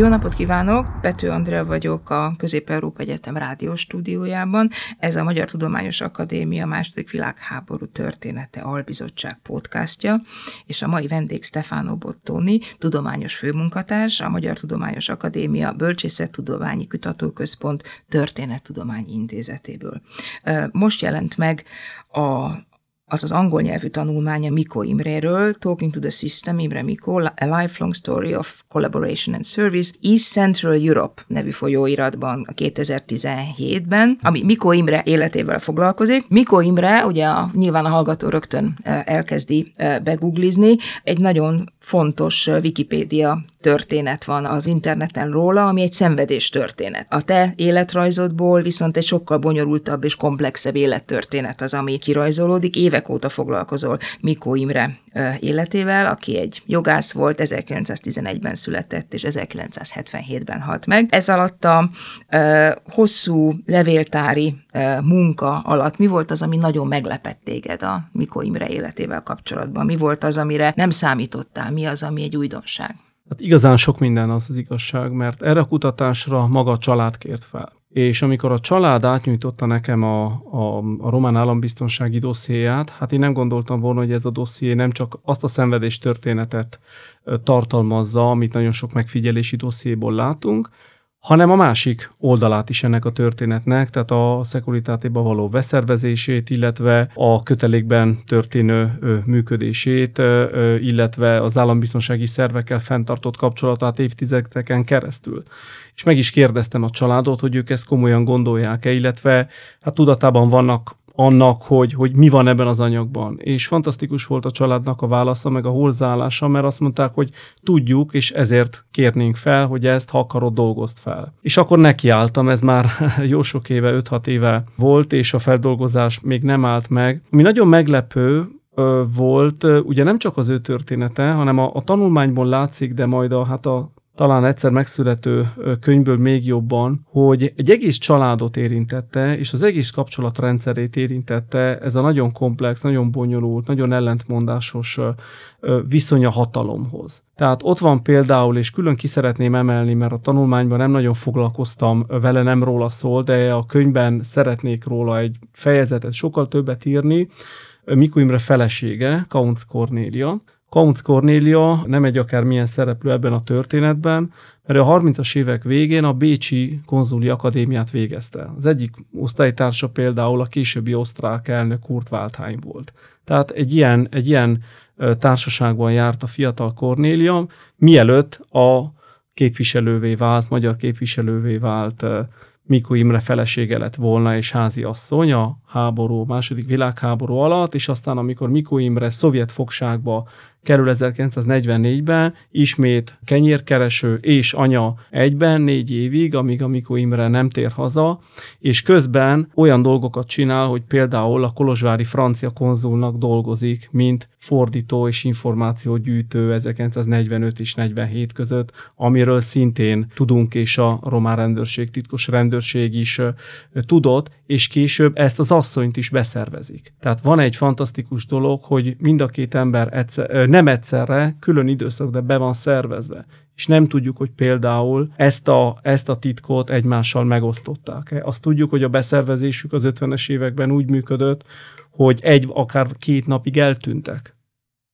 Jó napot kívánok! Pető Andrea vagyok a Közép-Európa Egyetem rádiós stúdiójában. Ez a Magyar Tudományos Akadémia második világháború története albizottság podcastja, és a mai vendég Stefano Bottoni, tudományos főmunkatárs, a Magyar Tudományos Akadémia Bölcsészettudományi Kutatóközpont Történettudományi Intézetéből. Most jelent meg a az az angol nyelvű tanulmánya Mikó Imréről, Talking to the System, Imre Mikó, A Lifelong Story of Collaboration and Service, East Central Europe nevű folyóiratban a 2017-ben, ami Mikó Imre életével foglalkozik. Mikó Imre, ugye a, nyilván a hallgató rögtön elkezdi beguglizni, egy nagyon fontos Wikipédia történet van az interneten róla, ami egy szenvedés történet. A te életrajzodból viszont egy sokkal bonyolultabb és komplexebb élettörténet az, ami kirajzolódik. Évek óta foglalkozol Mikó Imre életével, aki egy jogász volt, 1911-ben született, és 1977-ben halt meg. Ez alatt a uh, hosszú levéltári uh, munka alatt mi volt az, ami nagyon meglepett téged a Mikó Imre életével kapcsolatban? Mi volt az, amire nem számítottál? Mi az, ami egy újdonság? Hát igazán sok minden az az igazság, mert erre a kutatásra maga a család kért fel. És amikor a család átnyújtotta nekem a, a, a román állambiztonsági dossziéját, hát én nem gondoltam volna, hogy ez a dosszié nem csak azt a szenvedés történetet tartalmazza, amit nagyon sok megfigyelési dossziéból látunk, hanem a másik oldalát is ennek a történetnek, tehát a szekuritátéba való beszervezését, illetve a kötelékben történő működését, illetve az állambiztonsági szervekkel fenntartott kapcsolatát évtizedeken keresztül. És meg is kérdeztem a családot, hogy ők ezt komolyan gondolják-e, illetve hát tudatában vannak annak, hogy, hogy mi van ebben az anyagban. És fantasztikus volt a családnak a válasza, meg a hozzáállása, mert azt mondták, hogy tudjuk, és ezért kérnénk fel, hogy ezt, ha akarod, dolgozt fel. És akkor nekiálltam, ez már jó sok éve, 5-6 éve volt, és a feldolgozás még nem állt meg. Ami nagyon meglepő, volt, ugye nem csak az ő története, hanem a, a tanulmányból látszik, de majd a, hát a talán egyszer megszülető könyvből még jobban, hogy egy egész családot érintette, és az egész kapcsolatrendszerét érintette ez a nagyon komplex, nagyon bonyolult, nagyon ellentmondásos viszony a hatalomhoz. Tehát ott van például, és külön ki szeretném emelni, mert a tanulmányban nem nagyon foglalkoztam, vele nem róla szól, de a könyvben szeretnék róla egy fejezetet sokkal többet írni, Mikó Imre felesége, Kaunc Kornélia, Kaunc Cornélia nem egy akármilyen szereplő ebben a történetben, mert a 30-as évek végén a Bécsi konzuli akadémiát végezte. Az egyik osztálytársa például a későbbi osztrák elnök Kurt Waldheim volt. Tehát egy ilyen, egy ilyen társaságban járt a fiatal Cornélia, mielőtt a képviselővé vált, magyar képviselővé vált Mikó Imre felesége lett volna és házi asszony a háború, második világháború alatt, és aztán amikor Mikó Imre szovjet fogságba kerül 1944-ben, ismét kenyérkereső és anya egyben négy évig, amíg a Mikó Imre nem tér haza, és közben olyan dolgokat csinál, hogy például a kolozsvári francia konzulnak dolgozik, mint fordító és információgyűjtő 1945 és 47 között, amiről szintén tudunk, és a román rendőrség, titkos rendőrség is tudott, és később ezt az asszonyt is beszervezik. Tehát van egy fantasztikus dolog, hogy mind a két ember egyszer, nem egyszerre, külön időszak, de be van szervezve. És nem tudjuk, hogy például ezt a, ezt a titkot egymással megosztották. Azt tudjuk, hogy a beszervezésük az 50-es években úgy működött, hogy egy, akár két napig eltűntek.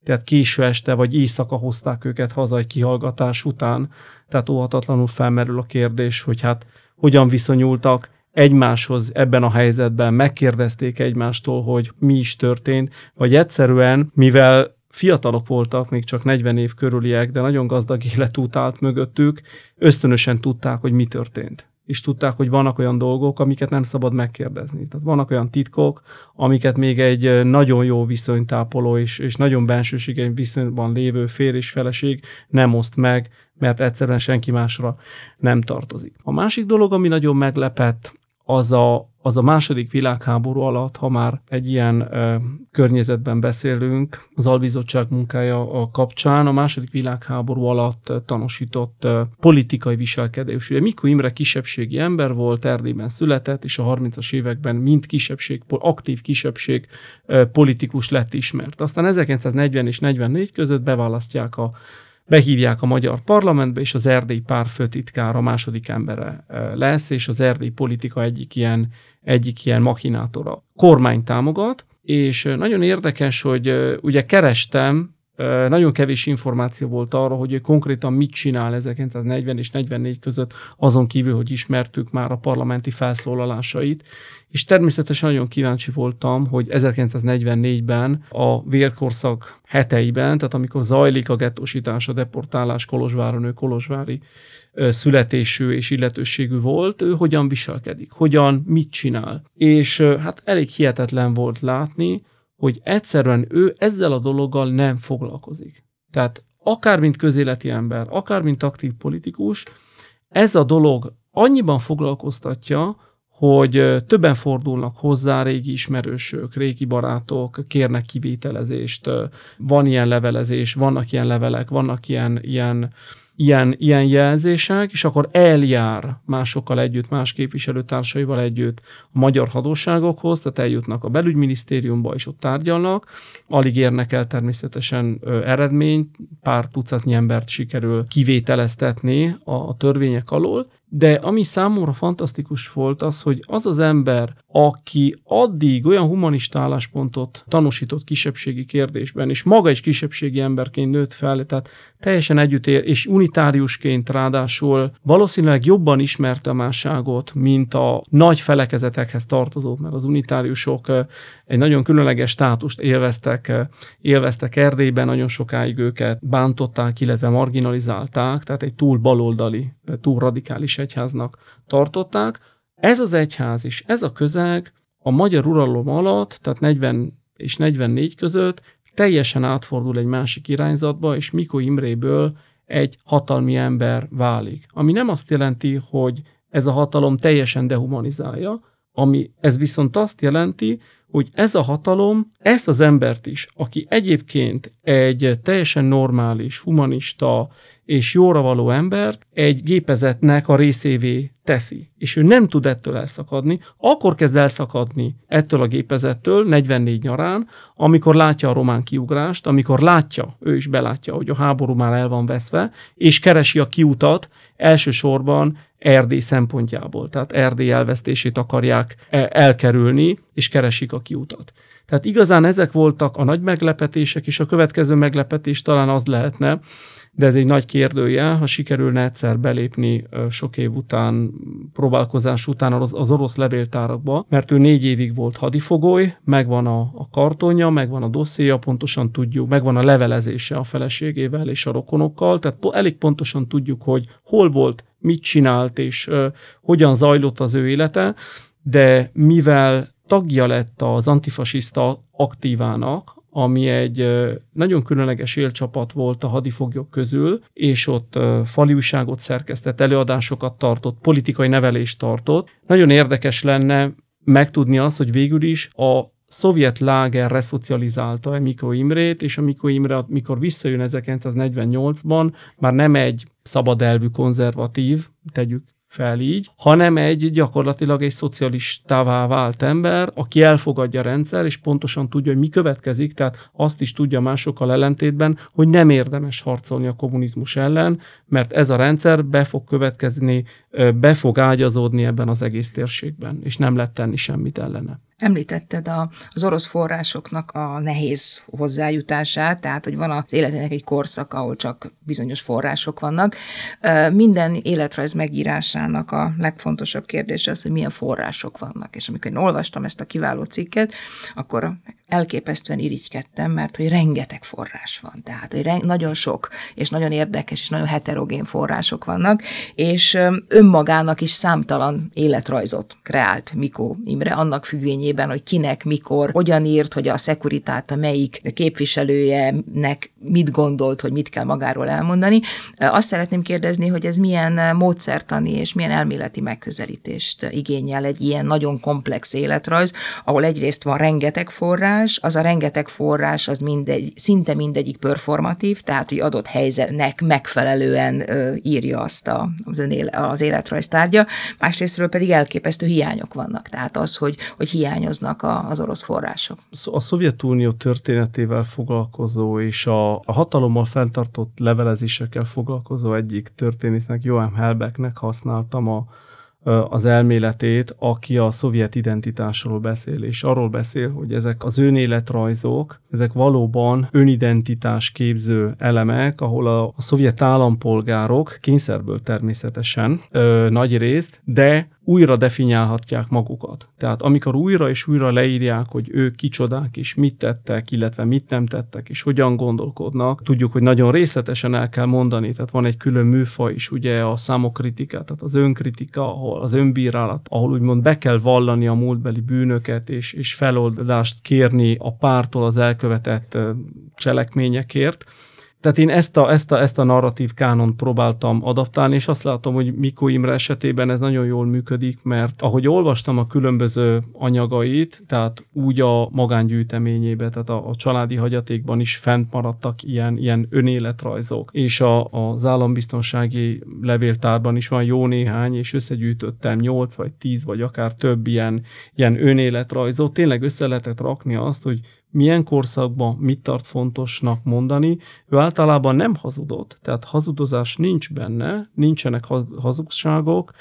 Tehát késő este vagy éjszaka hozták őket haza egy kihallgatás után. Tehát óhatatlanul felmerül a kérdés, hogy hát hogyan viszonyultak egymáshoz ebben a helyzetben, megkérdezték egymástól, hogy mi is történt, vagy egyszerűen, mivel fiatalok voltak, még csak 40 év körüliek, de nagyon gazdag életút állt mögöttük, ösztönösen tudták, hogy mi történt. És tudták, hogy vannak olyan dolgok, amiket nem szabad megkérdezni. Tehát vannak olyan titkok, amiket még egy nagyon jó viszonytápoló és, és nagyon bensőséges viszonyban lévő fér és feleség nem oszt meg, mert egyszerűen senki másra nem tartozik. A másik dolog, ami nagyon meglepett, az a, az a második világháború alatt, ha már egy ilyen ö, környezetben beszélünk, az albizottság munkája a kapcsán, a második világháború alatt tanúsított ö, politikai viselkedés. Ugye Mikó Imre kisebbségi ember volt, Erdélyben született, és a 30-as években mind kisebbség, aktív kisebbség ö, politikus lett ismert. Aztán 1940 és 44 között beválasztják a behívják a magyar parlamentbe, és az erdély pár főtitkár a második embere lesz, és az erdély politika egyik ilyen, egyik ilyen machinátora. Kormány támogat, és nagyon érdekes, hogy ugye kerestem, nagyon kevés információ volt arra, hogy ő konkrétan mit csinál 1940 és 44 között, azon kívül, hogy ismertük már a parlamenti felszólalásait, és természetesen nagyon kíváncsi voltam, hogy 1944-ben a vérkorszak heteiben, tehát amikor zajlik a gettósítás, a deportálás Kolozsváron, ő kolozsvári születésű és illetőségű volt, ő hogyan viselkedik, hogyan, mit csinál. És hát elég hihetetlen volt látni, hogy egyszerűen ő ezzel a dologgal nem foglalkozik. Tehát akár mint közéleti ember, akár mint aktív politikus, ez a dolog annyiban foglalkoztatja, hogy többen fordulnak hozzá, régi ismerősök, régi barátok, kérnek kivételezést, van ilyen levelezés, vannak ilyen levelek, vannak ilyen, ilyen ilyen, ilyen jelzések, és akkor eljár másokkal együtt, más képviselőtársaival együtt a magyar hadóságokhoz, tehát eljutnak a belügyminisztériumba, és ott tárgyalnak. Alig érnek el természetesen eredményt, pár tucatnyi embert sikerül kivételeztetni a, a törvények alól, de ami számomra fantasztikus volt az, hogy az az ember, aki addig olyan humanista álláspontot tanúsított kisebbségi kérdésben, és maga is kisebbségi emberként nőtt fel, tehát teljesen együtt ér, és unitáriusként ráadásul valószínűleg jobban ismerte a másságot, mint a nagy felekezetekhez tartozók, mert az unitáriusok egy nagyon különleges státust élveztek, élveztek Erdélyben, nagyon sokáig őket bántották, illetve marginalizálták, tehát egy túl baloldali, túl radikális egyháznak tartották. Ez az egyház is, ez a közeg a magyar uralom alatt, tehát 40 és 44 között teljesen átfordul egy másik irányzatba, és Mikó Imréből egy hatalmi ember válik. Ami nem azt jelenti, hogy ez a hatalom teljesen dehumanizálja, ami ez viszont azt jelenti, hogy ez a hatalom ezt az embert is, aki egyébként egy teljesen normális, humanista és jóra való embert egy gépezetnek a részévé teszi, és ő nem tud ettől elszakadni, akkor kezd elszakadni ettől a gépezettől 44 nyarán, amikor látja a román kiugrást, amikor látja, ő is belátja, hogy a háború már el van veszve, és keresi a kiutat elsősorban Erdély szempontjából. Tehát Erdély elvesztését akarják e- elkerülni, és keresik a kiutat. Tehát igazán ezek voltak a nagy meglepetések, és a következő meglepetés talán az lehetne, de ez egy nagy kérdője, ha sikerülne egyszer belépni sok év után, próbálkozás után az orosz levéltárakba, mert ő négy évig volt hadifogoly, megvan a, a kartonja, megvan a dosszéja, pontosan tudjuk, megvan a levelezése a feleségével és a rokonokkal, tehát elég pontosan tudjuk, hogy hol volt, mit csinált és uh, hogyan zajlott az ő élete, de mivel tagja lett az antifasiszta aktívának, ami egy nagyon különleges élcsapat volt a hadifoglyok közül, és ott faliúságot szerkesztett, előadásokat tartott, politikai nevelést tartott. Nagyon érdekes lenne megtudni azt, hogy végül is a szovjet láger reszocializálta Mikó Imrét, és a Mikó Imre, mikor visszajön 1948-ban, már nem egy szabadelvű konzervatív, tegyük fel így, hanem egy gyakorlatilag egy szocialistává vált ember, aki elfogadja a rendszer, és pontosan tudja, hogy mi következik, tehát azt is tudja másokkal ellentétben, hogy nem érdemes harcolni a kommunizmus ellen, mert ez a rendszer be fog következni, be fog ágyazódni ebben az egész térségben, és nem lehet tenni semmit ellene. Említetted a, az orosz forrásoknak a nehéz hozzájutását, tehát hogy van az életének egy korszak, ahol csak bizonyos források vannak. Minden életrajz megírásának a legfontosabb kérdés az, hogy milyen források vannak. És amikor én olvastam ezt a kiváló cikket, akkor elképesztően irigykedtem, mert hogy rengeteg forrás van. Tehát hogy nagyon sok, és nagyon érdekes, és nagyon heterogén források vannak, és önmagának is számtalan életrajzot kreált Mikó Imre, annak függvényében, hogy kinek, mikor, hogyan írt, hogy a szekuritáta melyik képviselőjenek mit gondolt, hogy mit kell magáról elmondani. Azt szeretném kérdezni, hogy ez milyen módszertani és milyen elméleti megközelítést igényel egy ilyen nagyon komplex életrajz, ahol egyrészt van rengeteg forrás, forrás, az a rengeteg forrás, az mindegy, szinte mindegyik performatív, tehát hogy adott helyzetnek megfelelően írja azt a, az, ön az életrajz tárgya, másrésztről pedig elképesztő hiányok vannak, tehát az, hogy, hogy hiányoznak a, az orosz források. A Szovjetunió történetével foglalkozó és a, a hatalommal fenntartott levelezésekkel foglalkozó egyik történésznek, Joachim Helbecknek használtam a, az elméletét, aki a szovjet identitásról beszél, és arról beszél, hogy ezek az önéletrajzok, ezek valóban önidentitás képző elemek, ahol a, a szovjet állampolgárok kényszerből természetesen ö, nagy részt, de újra definiálhatják magukat. Tehát amikor újra és újra leírják, hogy ők kicsodák és mit tettek, illetve mit nem tettek, és hogyan gondolkodnak, tudjuk, hogy nagyon részletesen el kell mondani, tehát van egy külön műfaj is, ugye a számokritika, tehát az önkritika, ahol az önbírálat, ahol úgymond be kell vallani a múltbeli bűnöket, és, és feloldást kérni a pártól az elkövetett cselekményekért. Tehát én ezt a, ezt a, ezt a narratív kánon próbáltam adaptálni, és azt látom, hogy Mikó Imre esetében ez nagyon jól működik, mert ahogy olvastam a különböző anyagait, tehát úgy a magángyűjteményébe, tehát a, a családi hagyatékban is fent maradtak ilyen, ilyen önéletrajzok, és a, az állambiztonsági levéltárban is van jó néhány, és összegyűjtöttem 8 vagy 10 vagy akár több ilyen, ilyen önéletrajzot. Tényleg össze lehetett rakni azt, hogy milyen korszakban mit tart fontosnak mondani. Ő általában nem hazudott, tehát hazudozás nincs benne, nincsenek hazugságok,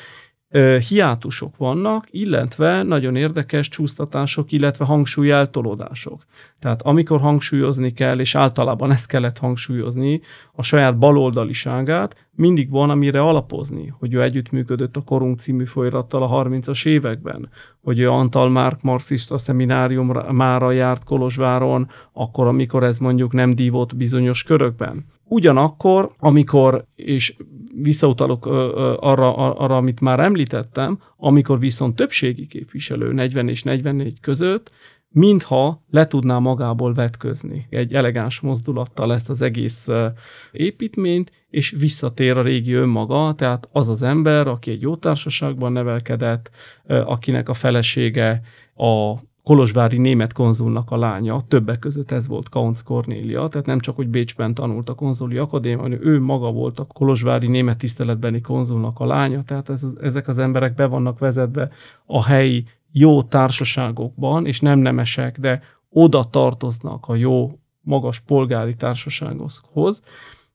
hiátusok vannak, illetve nagyon érdekes csúsztatások, illetve hangsúly eltolódások. Tehát amikor hangsúlyozni kell, és általában ezt kellett hangsúlyozni, a saját baloldaliságát, mindig van, amire alapozni, hogy ő együttműködött a Korunk című folyamattal a 30-as években, hogy ő Antal Márk marxista szemináriumára járt Kolozsváron, akkor, amikor ez mondjuk nem dívott bizonyos körökben. Ugyanakkor, amikor, és visszautalok arra, arra, amit már említettem, amikor viszont többségi képviselő 40 és 44 között, mintha le tudná magából vetközni egy elegáns mozdulattal ezt az egész építményt, és visszatér a régi önmaga, tehát az az ember, aki egy jó társaságban nevelkedett, akinek a felesége a kolozsvári német konzulnak a lánya, többek között ez volt Kaunc Kornélia, tehát nem csak, hogy Bécsben tanult a konzuli akadémia, hanem ő maga volt a kolozsvári német tiszteletbeni konzulnak a lánya, tehát ez, ezek az emberek be vannak vezetve a helyi jó társaságokban, és nem nemesek, de oda tartoznak a jó, magas polgári társaságokhoz,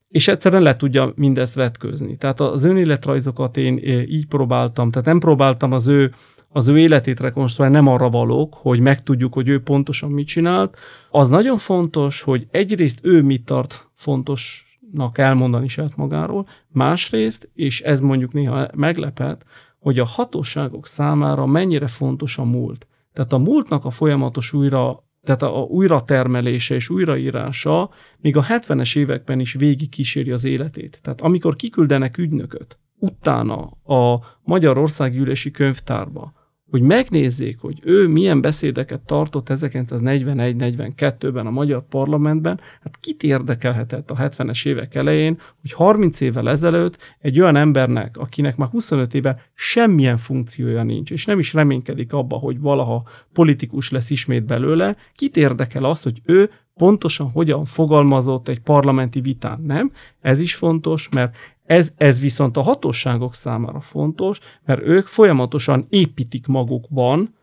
és egyszerűen le tudja mindezt vetközni. Tehát az önéletrajzokat én így próbáltam, tehát nem próbáltam az ő az ő életét rekonstruálni, nem arra valók, hogy megtudjuk, hogy ő pontosan mit csinált. Az nagyon fontos, hogy egyrészt ő mit tart fontosnak elmondani saját magáról, másrészt, és ez mondjuk néha meglepet, hogy a hatóságok számára mennyire fontos a múlt. Tehát a múltnak a folyamatos újra tehát a újratermelése és újraírása még a 70-es években is végig kíséri az életét. Tehát amikor kiküldenek ügynököt, utána a Magyarország gyűlési könyvtárba, hogy megnézzék, hogy ő milyen beszédeket tartott 1941-42-ben a magyar parlamentben, hát kit érdekelhetett a 70-es évek elején, hogy 30 évvel ezelőtt egy olyan embernek, akinek már 25 éve semmilyen funkciója nincs, és nem is reménykedik abba, hogy valaha politikus lesz ismét belőle, kit érdekel az, hogy ő pontosan hogyan fogalmazott egy parlamenti vitán, nem? Ez is fontos, mert ez, ez viszont a hatóságok számára fontos, mert ők folyamatosan építik magukban,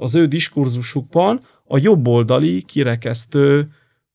az ő diskurzusukban a jobboldali, kirekesztő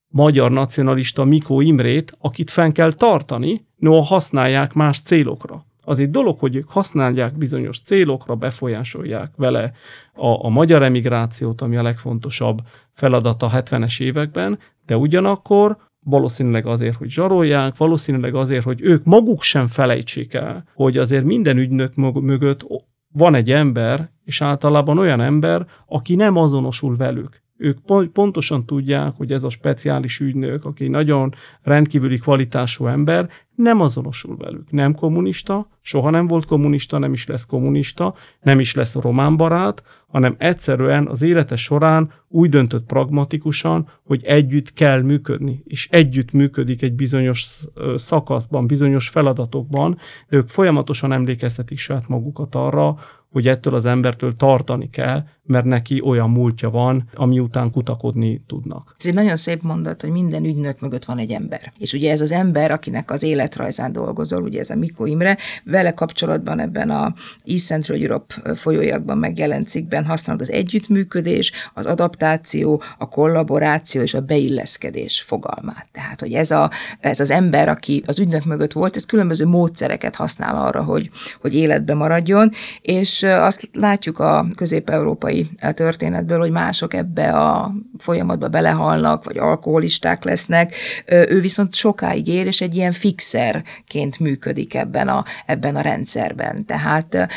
magyar nacionalista Mikó Imrét, akit fenn kell tartani, noha használják más célokra. Az egy dolog, hogy ők használják bizonyos célokra, befolyásolják vele a, a magyar emigrációt, ami a legfontosabb feladat a 70-es években, de ugyanakkor valószínűleg azért, hogy zsarolják, valószínűleg azért, hogy ők maguk sem felejtsék el, hogy azért minden ügynök mögött van egy ember, és általában olyan ember, aki nem azonosul velük. Ők pontosan tudják, hogy ez a speciális ügynök, aki nagyon rendkívüli kvalitású ember, nem azonosul velük. Nem kommunista, soha nem volt kommunista, nem is lesz kommunista, nem is lesz román barát, hanem egyszerűen az élete során úgy döntött pragmatikusan, hogy együtt kell működni, és együtt működik egy bizonyos szakaszban, bizonyos feladatokban, de ők folyamatosan emlékeztetik saját magukat arra, hogy ettől az embertől tartani kell, mert neki olyan múltja van, ami után kutakodni tudnak. Ez egy nagyon szép mondat, hogy minden ügynök mögött van egy ember. És ugye ez az ember, akinek az életrajzán dolgozol, ugye ez a Mikó Imre, vele kapcsolatban ebben a East Central Europe folyóiratban megjelent cikkben használod az együttműködés, az adaptáció, a kollaboráció és a beilleszkedés fogalmát. Tehát, hogy ez, a, ez az ember, aki az ügynök mögött volt, ez különböző módszereket használ arra, hogy, hogy életbe maradjon, és azt látjuk a közép-európai történetből, hogy mások ebbe a folyamatba belehalnak, vagy alkoholisták lesznek, ő viszont sokáig él, és egy ilyen fixerként működik ebben a, ebben a rendszerben. Tehát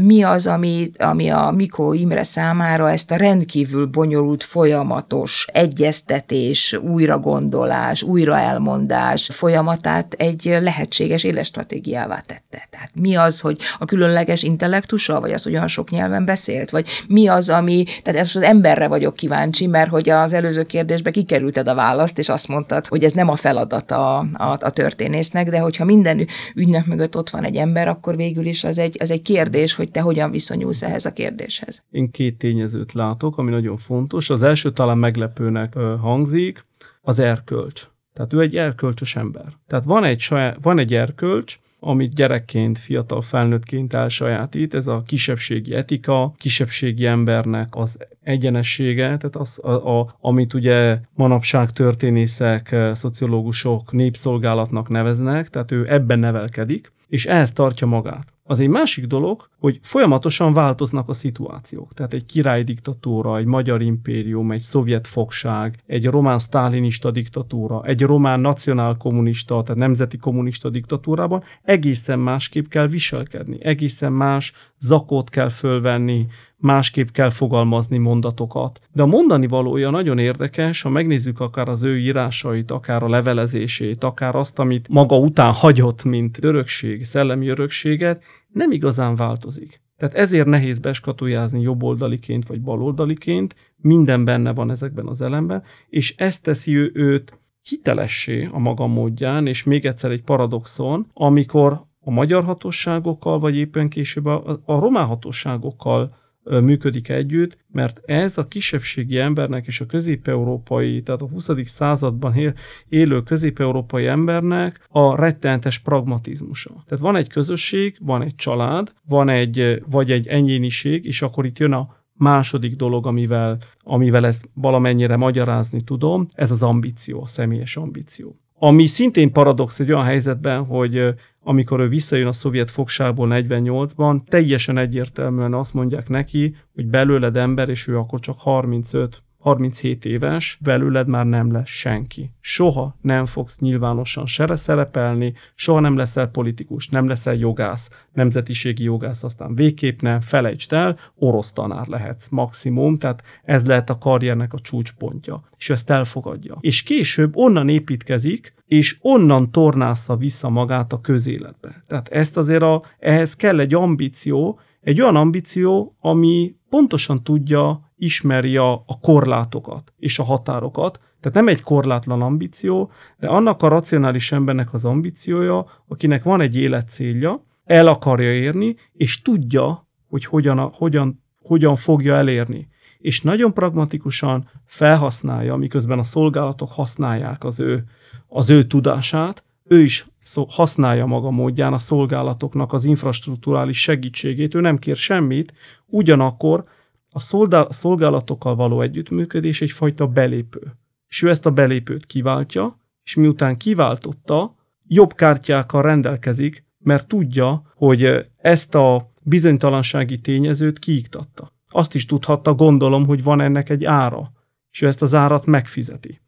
mi az, ami, ami a Mikó Imre számára ezt a rendkívül bonyolult, folyamatos egyeztetés, újragondolás, újraelmondás folyamatát egy lehetséges életstratégiává tette. Tehát mi az, hogy a különleges intellektusa, vagy az, hogy olyan sok nyelven beszélt, vagy mi az, ami, tehát az emberre vagyok kíváncsi, mert hogy az előző kérdésbe kikerülted a választ, és azt mondtad, hogy ez nem a feladata a, a, a történésznek, de hogyha minden ügynök mögött ott van egy ember, akkor végül is az egy, az egy kérdés, hogy te hogyan viszonyulsz ehhez a kérdéshez. Én két tényezőt látok, ami nagyon fontos. Az első talán meglepőnek hangzik, az erkölcs. Tehát ő egy erkölcsös ember. Tehát van egy, saját, van egy erkölcs, amit gyerekként, fiatal felnőttként elsajátít, ez a kisebbségi etika, kisebbségi embernek az egyenessége, tehát az, a, a, amit ugye manapság történészek, szociológusok népszolgálatnak neveznek, tehát ő ebben nevelkedik, és ehhez tartja magát. Az egy másik dolog, hogy folyamatosan változnak a szituációk. Tehát egy király diktatúra, egy magyar impérium, egy szovjet fogság, egy román sztálinista diktatúra, egy román nacionálkommunista, tehát nemzeti kommunista diktatúrában egészen másképp kell viselkedni, egészen más zakót kell fölvenni, másképp kell fogalmazni mondatokat. De a mondani valója nagyon érdekes, ha megnézzük akár az ő írásait, akár a levelezését, akár azt, amit maga után hagyott, mint örökség, szellemi örökséget, nem igazán változik. Tehát ezért nehéz beskatujázni jobboldaliként vagy baloldaliként, minden benne van ezekben az elemben, és ezt teszi ő, őt hitelessé a maga módján, és még egyszer egy paradoxon, amikor a magyar hatóságokkal, vagy éppen később a, a román hatóságokkal működik együtt, mert ez a kisebbségi embernek és a közép-európai, tehát a 20. században élő közép-európai embernek a rettenetes pragmatizmusa. Tehát van egy közösség, van egy család, van egy, vagy egy enyéniség, és akkor itt jön a második dolog, amivel, amivel ezt valamennyire magyarázni tudom, ez az ambíció, a személyes ambíció. Ami szintén paradox egy olyan helyzetben, hogy amikor ő visszajön a szovjet fogságból 48-ban, teljesen egyértelműen azt mondják neki, hogy belőled ember, és ő akkor csak 35 37 éves, belőled már nem lesz senki. Soha nem fogsz nyilvánosan sere szerepelni, soha nem leszel politikus, nem leszel jogász, nemzetiségi jogász, aztán végképp nem, felejtsd el, orosz tanár lehetsz maximum, tehát ez lehet a karriernek a csúcspontja, és ezt elfogadja. És később onnan építkezik, és onnan tornásza vissza magát a közéletbe. Tehát ezt azért a, ehhez kell egy ambíció, egy olyan ambíció, ami pontosan tudja ismeri a, a korlátokat és a határokat, tehát nem egy korlátlan ambíció, de annak a racionális embernek az ambíciója, akinek van egy életcélja, el akarja érni, és tudja, hogy hogyan, hogyan, hogyan fogja elérni. És nagyon pragmatikusan felhasználja, miközben a szolgálatok használják az ő, az ő tudását, ő is használja maga módján a szolgálatoknak az infrastruktúrális segítségét, ő nem kér semmit, ugyanakkor a szolgálatokkal való együttműködés egyfajta belépő. És ő ezt a belépőt kiváltja, és miután kiváltotta, jobb kártyákkal rendelkezik, mert tudja, hogy ezt a bizonytalansági tényezőt kiiktatta. Azt is tudhatta, gondolom, hogy van ennek egy ára, és ő ezt az árat megfizeti.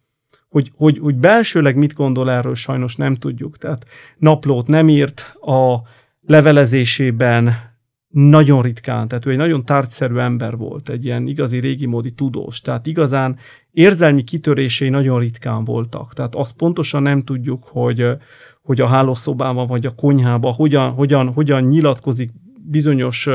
Hogy, hogy, hogy belsőleg mit gondol erről, sajnos nem tudjuk. Tehát naplót nem írt, a levelezésében nagyon ritkán, tehát ő egy nagyon tárgyszerű ember volt, egy ilyen igazi régi módi tudós, tehát igazán érzelmi kitörései nagyon ritkán voltak, tehát azt pontosan nem tudjuk, hogy, hogy a hálószobában vagy a konyhában hogyan, hogyan, hogyan nyilatkozik bizonyos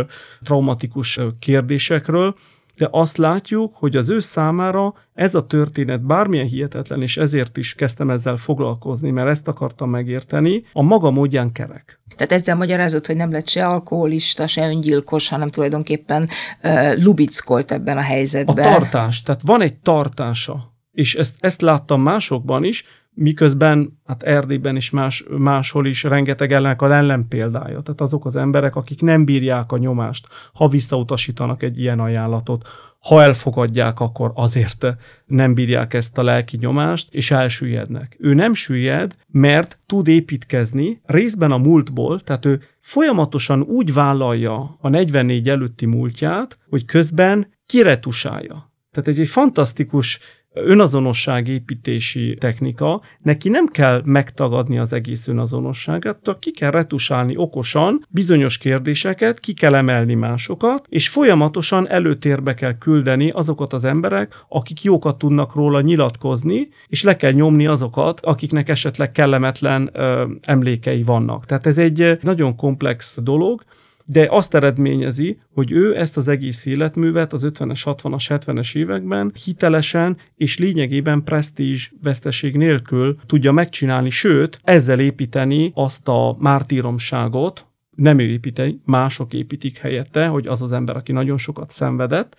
traumatikus kérdésekről, de azt látjuk, hogy az ő számára ez a történet bármilyen hihetetlen, és ezért is kezdtem ezzel foglalkozni, mert ezt akartam megérteni, a maga módján kerek. Tehát ezzel magyarázott, hogy nem lett se alkoholista, se öngyilkos, hanem tulajdonképpen uh, lubickolt ebben a helyzetben. A tartás, tehát van egy tartása, és ezt, ezt láttam másokban is, miközben hát Erdélyben is más, máshol is rengeteg ellenek a ellenpéldája. Tehát azok az emberek, akik nem bírják a nyomást, ha visszautasítanak egy ilyen ajánlatot, ha elfogadják, akkor azért nem bírják ezt a lelki nyomást, és elsüllyednek. Ő nem süllyed, mert tud építkezni részben a múltból, tehát ő folyamatosan úgy vállalja a 44 előtti múltját, hogy közben kiretusálja. Tehát ez egy fantasztikus önazonosságépítési technika, neki nem kell megtagadni az egész önazonosságát, ki kell retusálni okosan bizonyos kérdéseket, ki kell emelni másokat, és folyamatosan előtérbe kell küldeni azokat az emberek, akik jókat tudnak róla nyilatkozni, és le kell nyomni azokat, akiknek esetleg kellemetlen ö, emlékei vannak. Tehát ez egy nagyon komplex dolog, de azt eredményezi, hogy ő ezt az egész életművet az 50-es, 60-as, 70-es években hitelesen és lényegében presztízs veszteség nélkül tudja megcsinálni, sőt, ezzel építeni azt a mártíromságot, nem ő építeni, mások építik helyette, hogy az az ember, aki nagyon sokat szenvedett,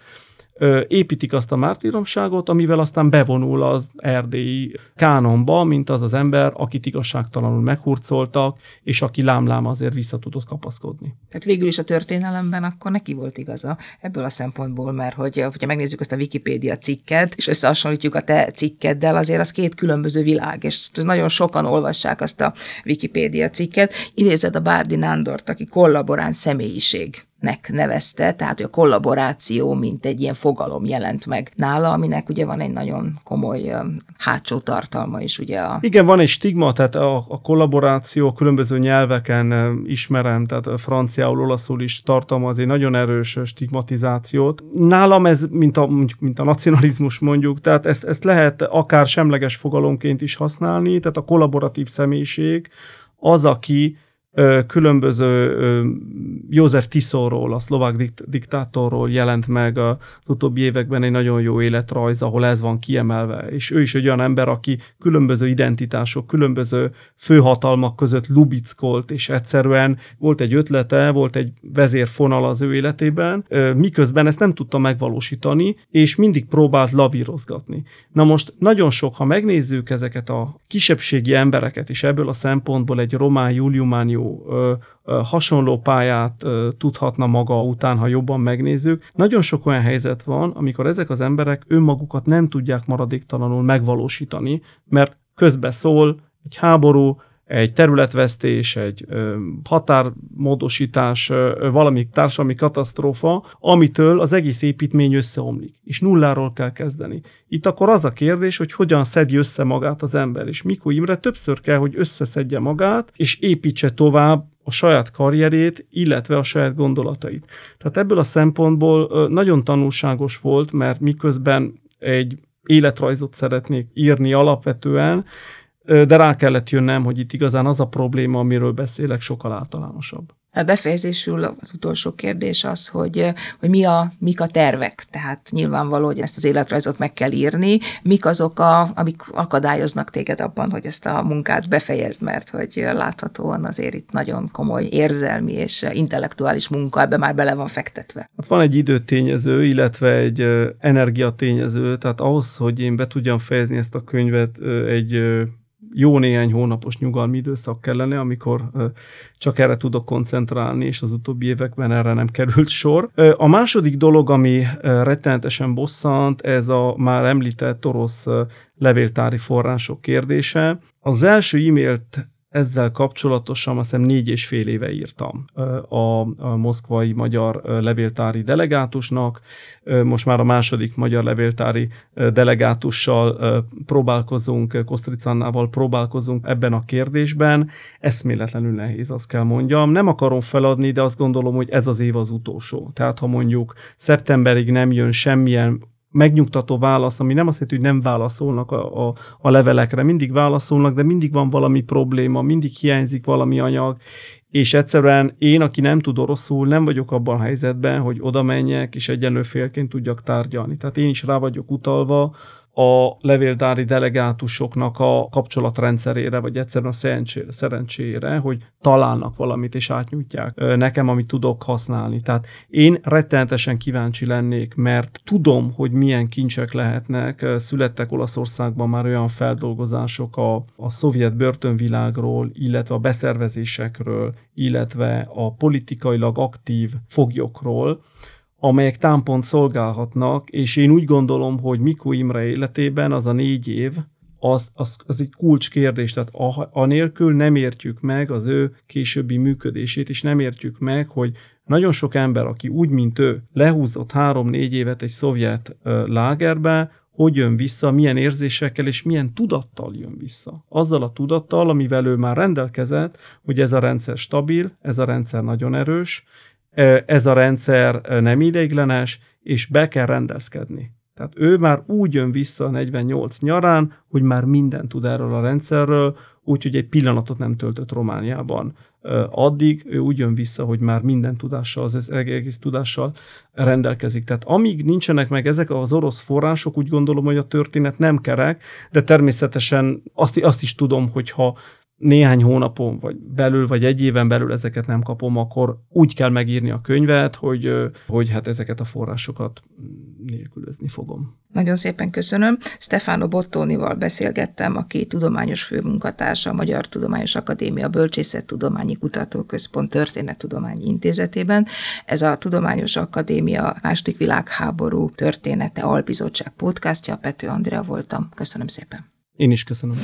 építik azt a mártíromságot, amivel aztán bevonul az erdélyi kánonba, mint az az ember, akit igazságtalanul meghurcoltak, és aki lámlám azért vissza tudott kapaszkodni. Tehát végül is a történelemben akkor neki volt igaza ebből a szempontból, mert hogy, hogyha megnézzük azt a Wikipédia cikket, és összehasonlítjuk a te cikkeddel, azért az két különböző világ, és nagyon sokan olvassák azt a Wikipédia cikket. Idézed a Bárdi Nándort, aki kollaboráns személyiség nek nevezte, tehát a kollaboráció, mint egy ilyen fogalom jelent meg nála, aminek ugye van egy nagyon komoly hátsó tartalma is. Ugye a... Igen, van egy stigma, tehát a, a kollaboráció különböző nyelveken ismerem, tehát franciául, olaszul is tartalmaz egy nagyon erős stigmatizációt. Nálam ez, mint a, mint a nacionalizmus mondjuk, tehát ezt, ezt lehet akár semleges fogalomként is használni, tehát a kollaboratív személyiség az, aki különböző József Tiszóról, a szlovák diktátorról jelent meg az utóbbi években egy nagyon jó életrajz, ahol ez van kiemelve. És ő is egy olyan ember, aki különböző identitások, különböző főhatalmak között lubickolt, és egyszerűen volt egy ötlete, volt egy vezérfonal az ő életében, miközben ezt nem tudta megvalósítani, és mindig próbált lavírozgatni. Na most nagyon sok, ha megnézzük ezeket a kisebbségi embereket, és ebből a szempontból egy román Juliumánió ö, ö, hasonló pályát ö, tudhatna maga után, ha jobban megnézzük. Nagyon sok olyan helyzet van, amikor ezek az emberek önmagukat nem tudják maradéktalanul megvalósítani, mert közbe szól egy háború, egy területvesztés, egy határmódosítás, valami társadalmi katasztrófa, amitől az egész építmény összeomlik, és nulláról kell kezdeni. Itt akkor az a kérdés, hogy hogyan szedje össze magát az ember, és Mikó Imre többször kell, hogy összeszedje magát, és építse tovább a saját karrierét, illetve a saját gondolatait. Tehát ebből a szempontból nagyon tanulságos volt, mert miközben egy életrajzot szeretnék írni alapvetően, de rá kellett jönnem, hogy itt igazán az a probléma, amiről beszélek, sokkal általánosabb. Befejezésül az utolsó kérdés az, hogy, hogy mi a, mik a tervek. Tehát nyilvánvaló, hogy ezt az életrajzot meg kell írni. Mik azok, a, amik akadályoznak téged abban, hogy ezt a munkát befejezd, mert hogy láthatóan azért itt nagyon komoly érzelmi és intellektuális munka ebbe már bele van fektetve. Hát van egy időtényező, illetve egy energiatényező, tehát ahhoz, hogy én be tudjam fejezni ezt a könyvet, egy jó néhány hónapos nyugalmi időszak kellene, amikor csak erre tudok koncentrálni, és az utóbbi években erre nem került sor. A második dolog, ami rettenetesen bosszant, ez a már említett orosz levéltári források kérdése. Az első e-mailt ezzel kapcsolatosan azt hiszem négy és fél éve írtam a, moszkvai magyar levéltári delegátusnak. Most már a második magyar levéltári delegátussal próbálkozunk, Kostricannával próbálkozunk ebben a kérdésben. Eszméletlenül nehéz, azt kell mondjam. Nem akarom feladni, de azt gondolom, hogy ez az év az utolsó. Tehát ha mondjuk szeptemberig nem jön semmilyen megnyugtató válasz, ami nem azt jelenti, hogy nem válaszolnak a, a, a levelekre, mindig válaszolnak, de mindig van valami probléma, mindig hiányzik valami anyag, és egyszerűen én, aki nem tud oroszul, nem vagyok abban a helyzetben, hogy oda menjek, és egyenlő félként tudjak tárgyalni. Tehát én is rá vagyok utalva a levéldári delegátusoknak a kapcsolatrendszerére, vagy egyszerűen a szerencsére, szerencsére, hogy találnak valamit, és átnyújtják nekem, amit tudok használni. Tehát én rettenetesen kíváncsi lennék, mert tudom, hogy milyen kincsek lehetnek. Születtek Olaszországban már olyan feldolgozások a, a szovjet börtönvilágról, illetve a beszervezésekről, illetve a politikailag aktív foglyokról, amelyek támpont szolgálhatnak, és én úgy gondolom, hogy Mikó Imre életében az a négy év, az, az, az egy kulcskérdés, tehát anélkül nem értjük meg az ő későbbi működését, és nem értjük meg, hogy nagyon sok ember, aki úgy, mint ő, lehúzott három-négy évet egy szovjet lágerbe, hogy jön vissza, milyen érzésekkel és milyen tudattal jön vissza. Azzal a tudattal, amivel ő már rendelkezett, hogy ez a rendszer stabil, ez a rendszer nagyon erős, ez a rendszer nem ideiglenes, és be kell rendezkedni. Tehát ő már úgy jön vissza a 48 nyarán, hogy már mindent tud erről a rendszerről, úgyhogy egy pillanatot nem töltött Romániában. Addig ő úgy jön vissza, hogy már minden tudással, az egész tudással rendelkezik. Tehát amíg nincsenek meg ezek az orosz források, úgy gondolom, hogy a történet nem kerek, de természetesen azt, azt is tudom, hogy ha néhány hónapon, vagy belül, vagy egy éven belül ezeket nem kapom, akkor úgy kell megírni a könyvet, hogy, hogy hát ezeket a forrásokat nélkülözni fogom. Nagyon szépen köszönöm. Stefano Bottónival beszélgettem, aki tudományos főmunkatársa a Magyar Tudományos Akadémia Bölcsészettudományi Kutatóközpont Történettudományi Intézetében. Ez a Tudományos Akadémia második világháború története albizottság podcastja. Pető Andrea voltam. Köszönöm szépen. Én is köszönöm.